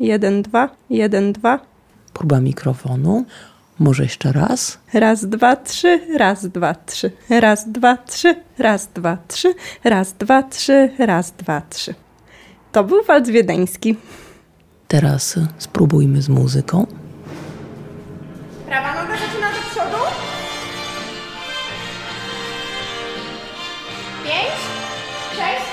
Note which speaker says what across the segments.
Speaker 1: jeden, dwa, jeden, dwa.
Speaker 2: Próba mikrofonu. Może jeszcze raz?
Speaker 1: Raz, dwa, trzy, raz, dwa, trzy, raz, dwa, trzy, raz, dwa, trzy, raz, dwa, trzy, raz, dwa, trzy. To był walc wiedeński.
Speaker 2: Teraz spróbujmy z muzyką.
Speaker 1: Prawa noga zaczyna do przodu. Pięć, sześć,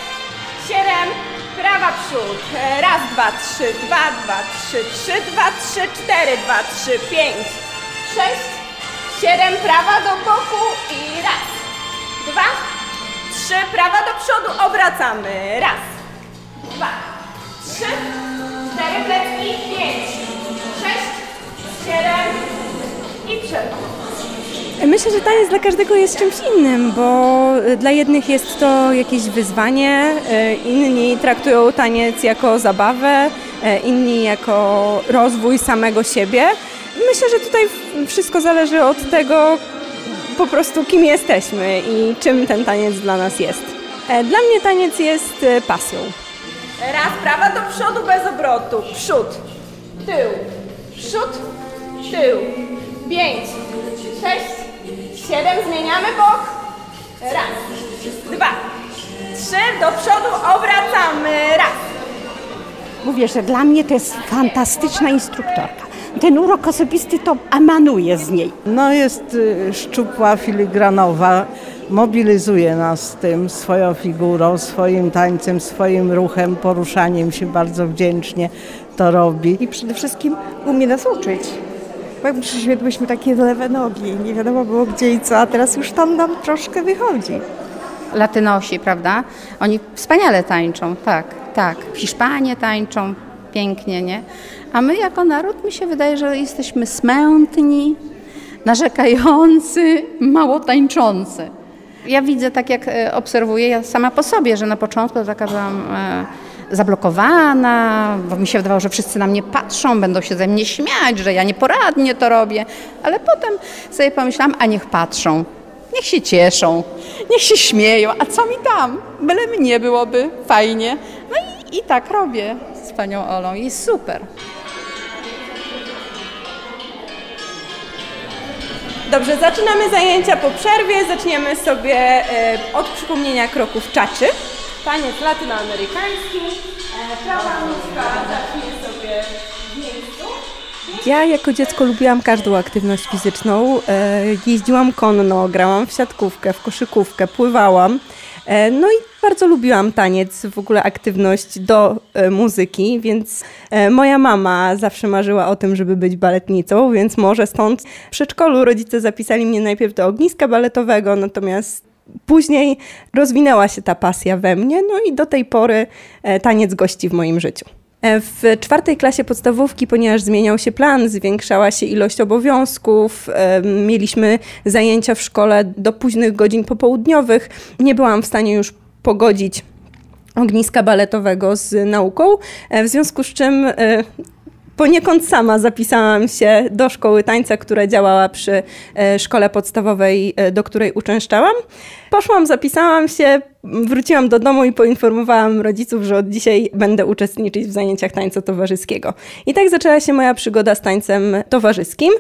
Speaker 1: siedem, prawa przód. E, Raz, dwa, trzy, dwa, dwa, trzy, trzy, dwa, trzy, cztery, dwa, trzy, pięć, sześć, siedem, prawa do boku i raz, dwa, trzy, prawa do przodu, obracamy. Raz, dwa, trzy, cztery plecki, pięć, sześć, siedem i przerwa. Myślę, że taniec dla każdego jest czymś innym, bo dla jednych jest to jakieś wyzwanie, e, inni traktują taniec jako zabawę, e, inni jako rozwój samego siebie. Myślę, że tutaj wszystko zależy od tego po prostu kim jesteśmy i czym ten taniec dla nas jest. E, Dla mnie taniec jest pasją. Raz, prawa do przodu bez obrotu. Przód, tył, przód, tył. Pięć, sześć, siedem, zmieniamy bok. Raz, dwa, trzy, do przodu obracamy. Raz.
Speaker 3: Mówię, że dla mnie to jest fantastyczna instruktorka. Ten urok osobisty to emanuje z niej.
Speaker 4: No jest y, szczupła, filigranowa, mobilizuje nas tym swoją figurą, swoim tańcem, swoim ruchem, poruszaniem się bardzo wdzięcznie to robi.
Speaker 5: I przede wszystkim umie nas uczyć. Bo jak takie lewe nogi, nie wiadomo było gdzie i co, a teraz już tam nam troszkę wychodzi.
Speaker 6: Latynosi, prawda? Oni wspaniale tańczą, tak, tak. Hiszpanie tańczą pięknie, nie? A my jako naród, mi się wydaje, że jesteśmy smętni, narzekający, mało tańczący. Ja widzę, tak jak e, obserwuję ja sama po sobie, że na początku taka byłam e, zablokowana, bo mi się wydawało, że wszyscy na mnie patrzą, będą się ze mnie śmiać, że ja nieporadnie to robię. Ale potem sobie pomyślałam, a niech patrzą, niech się cieszą, niech się śmieją, a co mi tam? Byle mnie byłoby fajnie. No i, i tak robię z panią Olą i super.
Speaker 1: Dobrze, zaczynamy zajęcia po przerwie. Zaczniemy sobie e, od przypomnienia kroków czaczy. Taniec latynoamerykański. E, prawa nóżka zacznie sobie w miejscu. Ja jako dziecko lubiłam każdą aktywność fizyczną. E, jeździłam konno, grałam w siatkówkę, w koszykówkę, pływałam. E, No i bardzo lubiłam taniec, w ogóle aktywność do e, muzyki, więc e, moja mama zawsze marzyła o tym, żeby być baletnicą, więc może stąd w przedszkolu rodzice zapisali mnie najpierw do ogniska baletowego, natomiast później rozwinęła się ta pasja we mnie, no i do tej pory e, taniec gości w moim życiu. E, W czwartej klasie podstawówki, ponieważ zmieniał się plan, zwiększała się ilość obowiązków, e, mieliśmy zajęcia w szkole do późnych godzin popołudniowych, nie byłam w stanie już pogodzić ogniska baletowego z nauką, w związku z czym poniekąd sama zapisałam się do szkoły tańca, która działała przy e, szkole podstawowej, e, do której uczęszczałam. Poszłam, zapisałam się, wróciłam do domu i poinformowałam rodziców, że od dzisiaj będę uczestniczyć w zajęciach tańca towarzyskiego. I tak zaczęła się moja przygoda z tańcem towarzyskim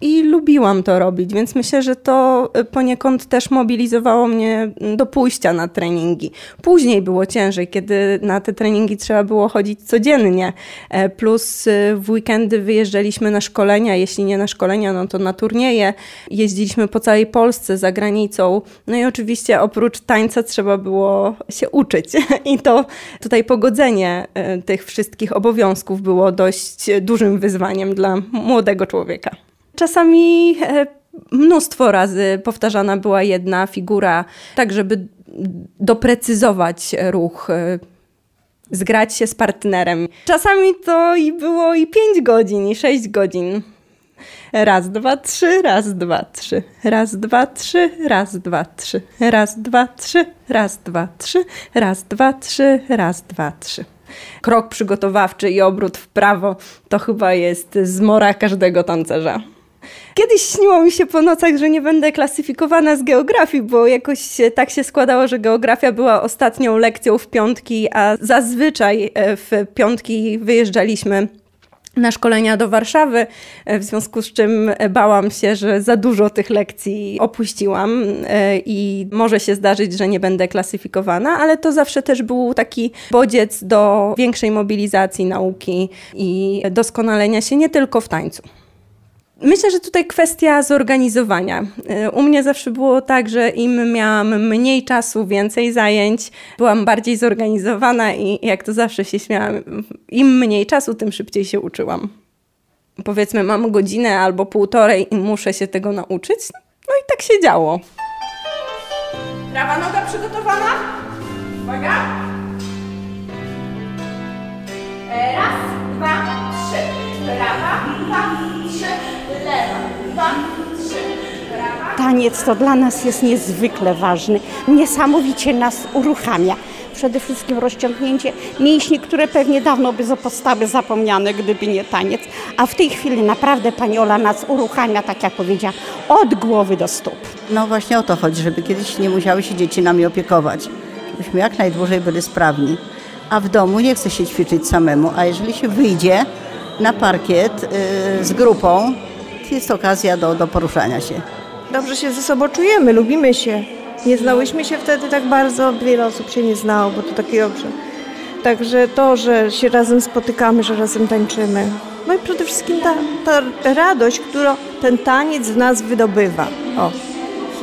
Speaker 1: i lubiłam to robić, więc myślę, że to e, poniekąd też mobilizowało mnie do pójścia na treningi. Później było ciężej, kiedy na te treningi trzeba było chodzić codziennie, e, plus e, w weekendy wyjeżdżaliśmy na szkolenia, jeśli nie na szkolenia, no to na turnieje. Jeździliśmy po całej Polsce, za granicą. No i oczywiście oprócz tańca trzeba było się uczyć. I to tutaj pogodzenie e, tych wszystkich obowiązków było dość dużym wyzwaniem dla młodego człowieka. Czasami e, mnóstwo razy powtarzana była jedna figura, tak żeby doprecyzować ruch, e, zgrać się z partnerem. Czasami to i było i 5 godzin, i 6 godzin. Raz, dwa, trzy, raz, dwa, trzy, raz, dwa, trzy, raz, dwa, trzy, raz, dwa, trzy, raz, dwa, trzy, raz, dwa, trzy, raz, dwa, trzy. Krok przygotowawczy i obrót w prawo to chyba jest zmora każdego tancerza. Kiedyś śniło mi się po nocach, że nie będę klasyfikowana z geografii, bo jakoś tak się składało, że geografia była ostatnią lekcją w piątki, a zazwyczaj e, w piątki wyjeżdżaliśmy na szkolenia do Warszawy, e, w związku z czym bałam się, że za dużo tych lekcji opuściłam e, i może się zdarzyć, że nie będę klasyfikowana, ale to zawsze też był taki bodziec do większej mobilizacji nauki i doskonalenia się nie tylko w tańcu. Myślę, że tutaj kwestia zorganizowania. Y, U mnie zawsze było tak, że im miałam mniej czasu, więcej zajęć, byłam bardziej zorganizowana i jak to zawsze się śmiałam, im mniej czasu, tym szybciej się uczyłam. Powiedzmy, mam godzinę albo półtorej i muszę się tego nauczyć, no i tak się działo. Prawa noga przygotowana? Uwaga! E, Raz, dwa, trzy. Prawa, dwa, trzy. Lewa, dwa, trzy. Prawa.
Speaker 3: Taniec to dla nas jest niezwykle ważny, niesamowicie nas uruchamia. Przede wszystkim rozciągnięcie mięśni, które pewnie dawno by zostały zapomniane, gdyby nie taniec. A w tej chwili naprawdę Pani Ola nas uruchamia, tak jak powiedziała, od głowy do stóp.
Speaker 7: No właśnie o to chodzi, żeby kiedyś nie musiały się dzieci nami opiekować, żebyśmy jak najdłużej byli sprawni. A w domu nie chce się ćwiczyć samemu, a jeżeli się wyjdzie na parkiet y, z grupą, jest okazja do, do poruszania się.
Speaker 5: Dobrze się ze sobą czujemy, lubimy się. Nie znałyśmy się wtedy tak bardzo, wiele osób się nie znało, bo to taki dobrze. Także to, że się razem spotykamy, że razem tańczymy. No i przede wszystkim ta, ta radość, którą ten taniec w nas wydobywa. O.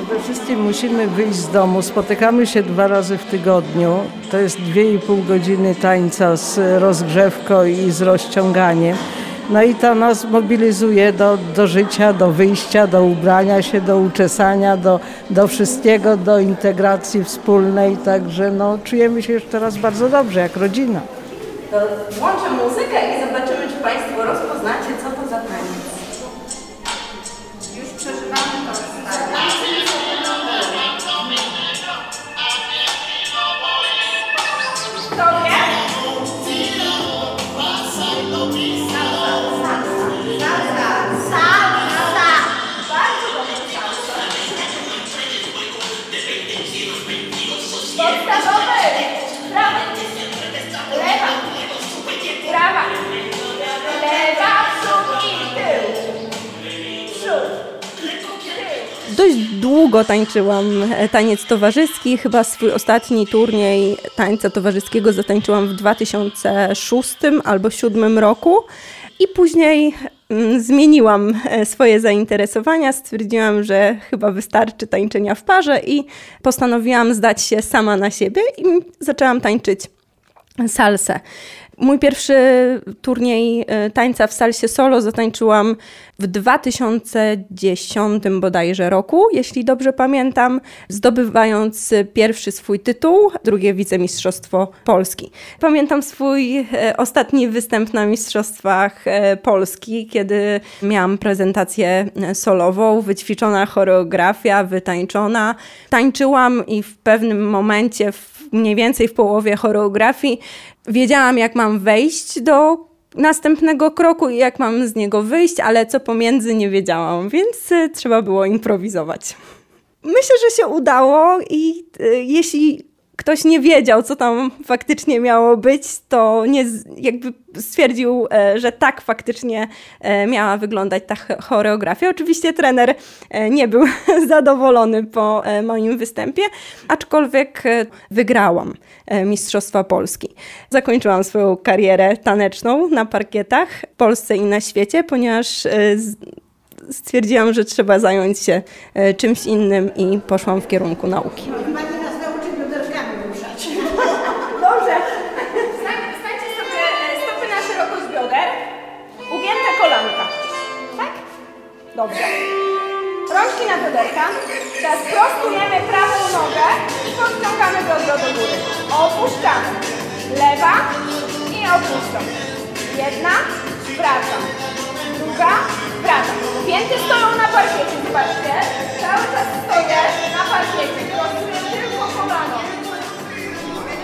Speaker 4: Przede wszystkim musimy wyjść z domu. Spotykamy się dwa razy w tygodniu. To jest 2,5 godziny tańca z rozgrzewką i z rozciąganiem. No i to nas mobilizuje do, do życia, do wyjścia, do ubrania się, do uczesania, do, do wszystkiego, do integracji wspólnej. Także no, czujemy się już teraz bardzo dobrze, jak rodzina.
Speaker 1: To włączę muzykę i zobaczymy, czy Państwo rozpoznacie, co długo tańczyłam e, taniec towarzyski. Chyba swój ostatni turniej tańca towarzyskiego zatańczyłam w 2006 albo 2007 roku. I później mm, zmieniłam e, swoje zainteresowania. Stwierdziłam, że chyba wystarczy tańczenia w parze i postanowiłam zdać się sama na siebie i zaczęłam tańczyć salsę. Mój pierwszy turniej e, tańca w salsie solo zatańczyłam w 2010 bodajże roku, jeśli dobrze pamiętam, zdobywając pierwszy swój tytuł, drugie wicemistrzostwo Polski. Pamiętam swój e, ostatni występ na Mistrzostwach e, Polski, kiedy miałam prezentację solową, wyćwiczona choreografia, wytańczona. Tańczyłam i w pewnym momencie, w mniej więcej w połowie choreografii, wiedziałam, jak mam wejść do następnego kroku i jak mam z niego wyjść, ale co pomiędzy nie wiedziałam, więc y, trzeba było improwizować. Myślę, że się udało i y, jeśli ktoś nie wiedział, co tam faktycznie miało być, to nie, jakby stwierdził, e, że tak faktycznie e, miała wyglądać ta ch- choreografia. Oczywiście trener e, nie był zadowolony po moim występie, aczkolwiek wygrałam Mistrzostwa Polski. Zakończyłam swoją karierę taneczną na parkietach w Polsce i na świecie, ponieważ stwierdziłam, że trzeba zająć się czymś innym i poszłam w kierunku nauki. Opuszczamy. Lewa i opuszczam. Jedna, wracam. Druga, wracam. Pięty stoją na parkiecie, zobaczcie. Cały czas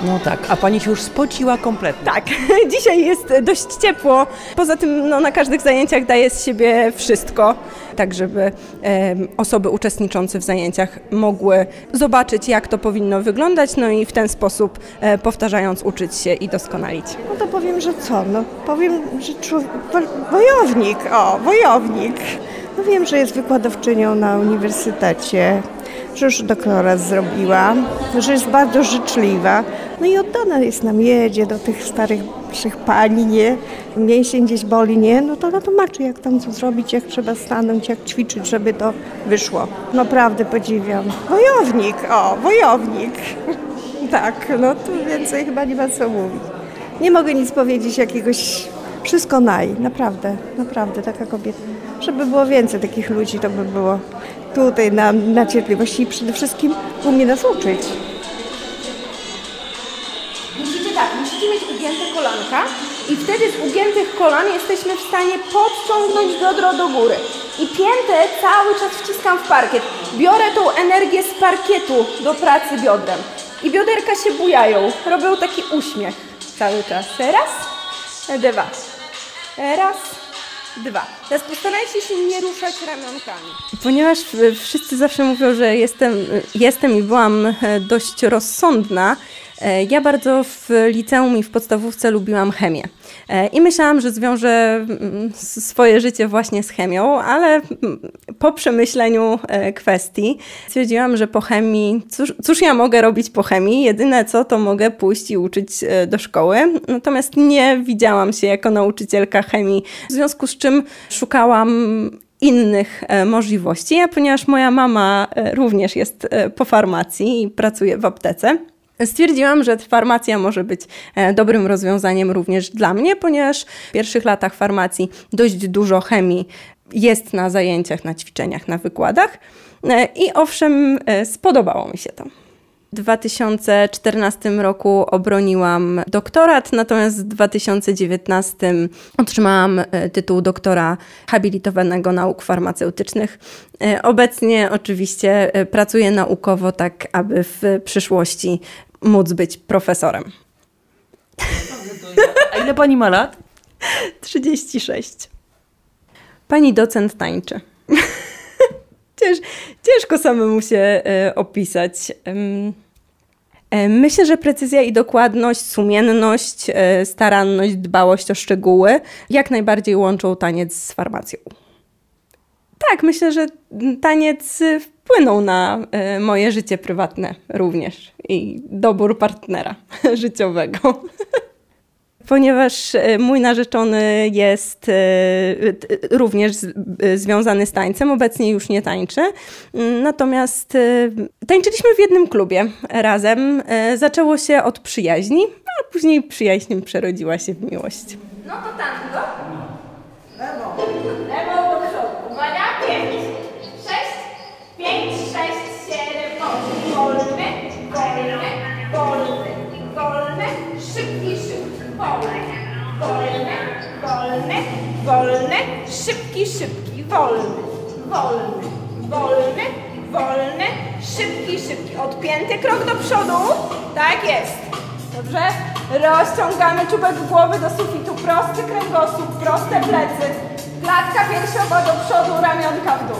Speaker 2: No tak, a pani się już spociła kompletnie.
Speaker 1: Tak, dzisiaj jest dość ciepło. Poza tym no, na każdych zajęciach daje z siebie wszystko, tak żeby em, osoby uczestniczące w zajęciach mogły zobaczyć, jak to powinno wyglądać, no i w ten sposób e, powtarzając uczyć się i doskonalić.
Speaker 5: No to powiem, że co? No powiem, że człowiek, wo- wojownik, o, wojownik. No wiem, że jest wykładowczynią na uniwersytecie, że już doktorat zrobiła, że jest bardzo życzliwa. No i oddana jest nam, jedzie do tych starych naszych pani, nie? Mięsień gdzieś boli, nie? No to ona tłumaczy, jak tam co zrobić, jak trzeba stanąć, jak ćwiczyć, żeby to wyszło. Naprawdę podziwiam. Wojownik, o, wojownik. Tak, no tu więcej chyba nie ma co mówić. Nie mogę nic powiedzieć jakiegoś, wszystko naj, naprawdę, naprawdę taka kobieta. Żeby było więcej takich ludzi, to by było tutaj na, na cierpliwości i przede wszystkim umie nas uczyć.
Speaker 1: Musicie tak, musicie mieć ugięte kolanka i wtedy z ugiętych kolan jesteśmy w stanie podciągnąć biodro do góry. I piętę cały czas wciskam w parkiet. Biorę tą energię z parkietu do pracy biodrem. I bioderka się bujają, robią taki uśmiech cały czas. Raz, dwa. Raz, dwa. Teraz postarajcie się nie ruszać ramionkami. Ponieważ e, wszyscy zawsze mówią, że jestem, jestem i byłam e, dość rozsądna, e, ja bardzo w liceum i w podstawówce lubiłam chemię. E, I myślałam, że zwiążę mm, swoje życie właśnie z chemią, ale mm, po przemyśleniu e, kwestii stwierdziłam, że po chemii, cóż, cóż ja mogę robić po chemii? Jedyne co, to mogę pójść i uczyć e, do szkoły. Natomiast nie widziałam się jako nauczycielka chemii, w związku z czym szukałam innych e, możliwości, a ponieważ moja mama e, również jest e, po farmacji i pracuje w aptece, Stwierdziłam, że farmacja może być e, dobrym rozwiązaniem również dla mnie, ponieważ w pierwszych latach farmacji dość dużo chemii jest na zajęciach, na ćwiczeniach, na wykładach. E, I owszem, e, spodobało mi się to. W 2014 roku obroniłam doktorat, natomiast w 2019 otrzymałam tytuł doktora habilitowanego nauk farmaceutycznych. Obecnie oczywiście pracuję naukowo tak, aby w przyszłości móc być profesorem.
Speaker 2: A ile pani ma lat?
Speaker 1: 36. Pani docent tańczy. Cięż, ciężko samemu się e, opisać. E, Myślę, że precyzja i dokładność, sumienność, e, staranność, dbałość o szczegóły jak najbardziej łączą taniec z farmacją. Tak, myślę, że taniec y, wpłynął na e, moje życie prywatne również i dobór partnera życiowego. Ponieważ e, mój narzeczony jest również związany z tańcem, obecnie już nie tańczy. Mm, Natomiast tańczyliśmy w jednym klubie razem. Zaczęło się od przyjaźni, a później przyjaźń przerodziła się w miłość. No to tango. Wolny, szybki, szybki, wolny, wolny, wolny, wolny, szybki, szybki. Odpięty krok do przodu. Tak jest. Dobrze? Rozciągamy czubek głowy do sufitu. Prosty kręgosłup, proste plecy. Klatka piersiowa do przodu, ramionka w dół.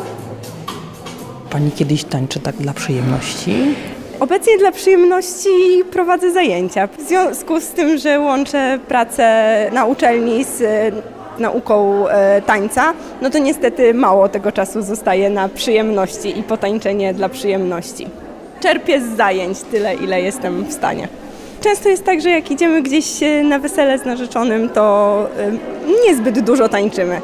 Speaker 2: Pani kiedyś tańczy tak dla przyjemności?
Speaker 1: Obecnie dla przyjemności prowadzę zajęcia. W związku z tym, że łączę pracę na uczelni z nauką e, tańca, no to niestety mało tego czasu zostaje na przyjemności i potańczenie dla przyjemności. Czerpię z zajęć tyle, ile jestem w stanie. Często jest tak, że jak idziemy gdzieś e, na wesele z narzeczonym, to e, niezbyt dużo tańczymy.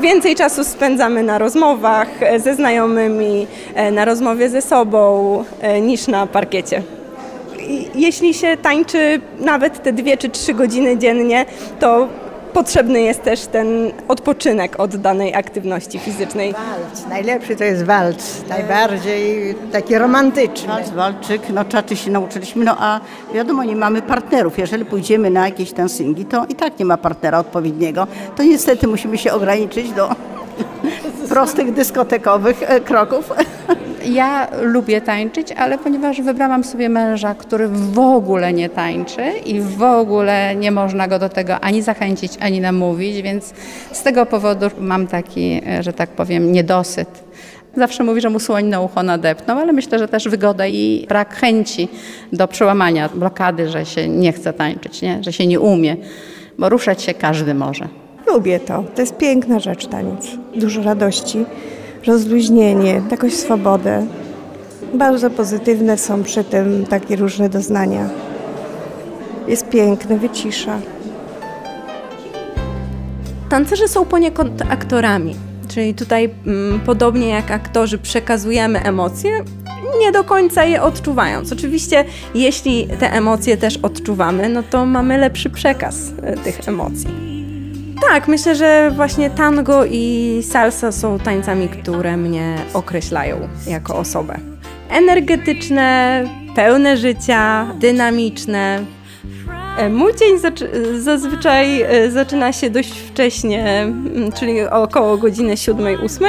Speaker 1: Więcej czasu spędzamy na rozmowach ze znajomymi, na rozmowie ze sobą, niż na parkiecie. Jeśli się tańczy nawet te dwie czy trzy godziny dziennie, to potrzebny jest też ten odpoczynek od danej aktywności fizycznej.
Speaker 8: Walc, najlepszy to jest walc, najbardziej taki romantyczny.
Speaker 7: Walc, walczyk, no czaczy się nauczyliśmy, no a wiadomo, nie mamy partnerów. Jeżeli pójdziemy na jakieś dancingi, to i tak nie ma partnera odpowiedniego. To niestety musimy się ograniczyć do prostych dyskotekowych e, kroków.
Speaker 6: Ja lubię tańczyć, ale ponieważ wybrałam sobie męża, który w ogóle nie tańczy i w ogóle nie można go do tego ani zachęcić, ani namówić, więc z tego powodu mam taki, e, że tak powiem, niedosyt. Zawsze mówi, że mu słoń na ucho nadepnął, ale myślę, że też wygoda i brak chęci do przełamania blokady, że się nie chce tańczyć, nie? że się nie umie, bo ruszać się każdy może.
Speaker 5: Lubię to. To jest piękna rzecz taniec. Dużo radości, rozluźnienie, jakąś swobodę. Bardzo pozytywne są przy tym takie różne doznania. Jest piękne, wycisza.
Speaker 1: Tancerze są poniekąd aktorami, czyli tutaj mm, podobnie jak aktorzy przekazujemy emocje, nie do końca je odczuwając. Oczywiście, jeśli te emocje też odczuwamy, no to mamy lepszy przekaz e, tych emocji. Tak, myślę, że właśnie tango i salsa są tańcami, które mnie określają jako osobę. Energetyczne, pełne życia, dynamiczne, E, Mój dzień zazwyczaj e, zaczyna się dość wcześnie, mm, czyli około godziny 7-8.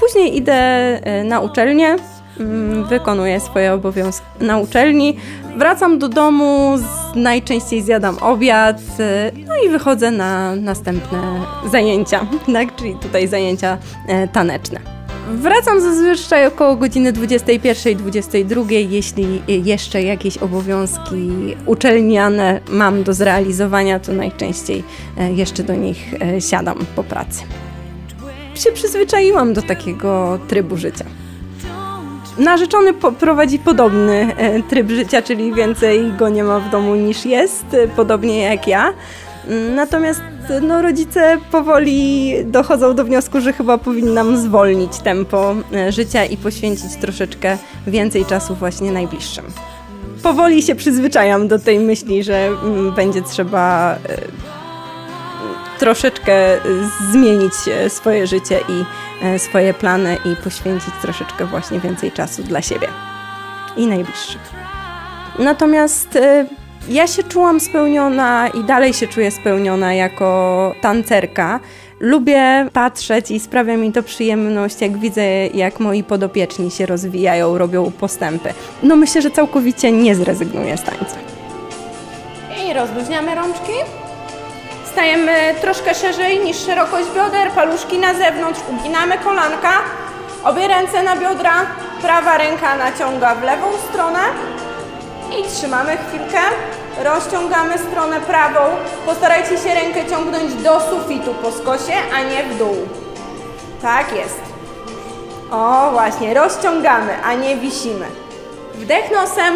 Speaker 1: Później idę e, na uczelnię, wykonuję swoje obowiązki na uczelni. Wracam do domu, najczęściej zjadam obiad, e, no i wychodzę na następne zajęcia, tak? czyli tutaj zajęcia e, taneczne. Wracam zazwyczaj około godziny 21-22, jeśli jeszcze jakieś obowiązki uczelniane mam do zrealizowania, to najczęściej e, jeszcze do nich e, siadam po pracy. Się przyzwyczaiłam do takiego trybu życia. Narzeczony po- prowadzi podobny e, tryb życia, czyli więcej go nie ma w domu niż jest, e, podobnie jak ja. Mm, Natomiast e, no, rodzice powoli dochodzą do wniosku, że chyba powinnam zwolnić tempo życia i poświęcić troszeczkę więcej czasu właśnie najbliższym. Powoli się przyzwyczajam do tej myśli, że mm, będzie trzeba troszeczkę e, zmienić e, swoje życie i e, swoje plany i poświęcić troszeczkę właśnie więcej czasu dla siebie i najbliższych. Natomiast ja się czułam spełniona i dalej się czuję spełniona jako tancerka. Lubię patrzeć i sprawia mi to przyjemność, jak widzę, jak moi podopieczni się rozwijają, robią postępy. No myślę, że całkowicie nie zrezygnuję z tańca. I rozluźniamy rączki. Stajemy troszkę szerzej niż szerokość bioder, paluszki na zewnątrz, uginamy kolanka, obie ręce na biodra, prawa ręka naciąga w lewą stronę i trzymamy chwilkę. Rozciągamy stronę prawą. Postarajcie się rękę ciągnąć do sufitu po skosie, a nie w dół. Tak jest. O, właśnie, rozciągamy, a nie wisimy. Wdech nosem,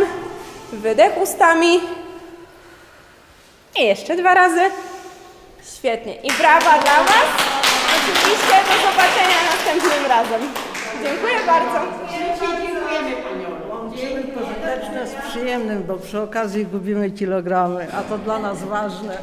Speaker 1: wydech ustami. I jeszcze dwa razy. Świetnie. I brawa dla Was. Oczywiście do zobaczenia następnym razem. Dziękuję bardzo.
Speaker 4: Łączymy pożyteczne z przyjemnym, bo przy okazji gubimy kilogramy, a to dla nas ważne.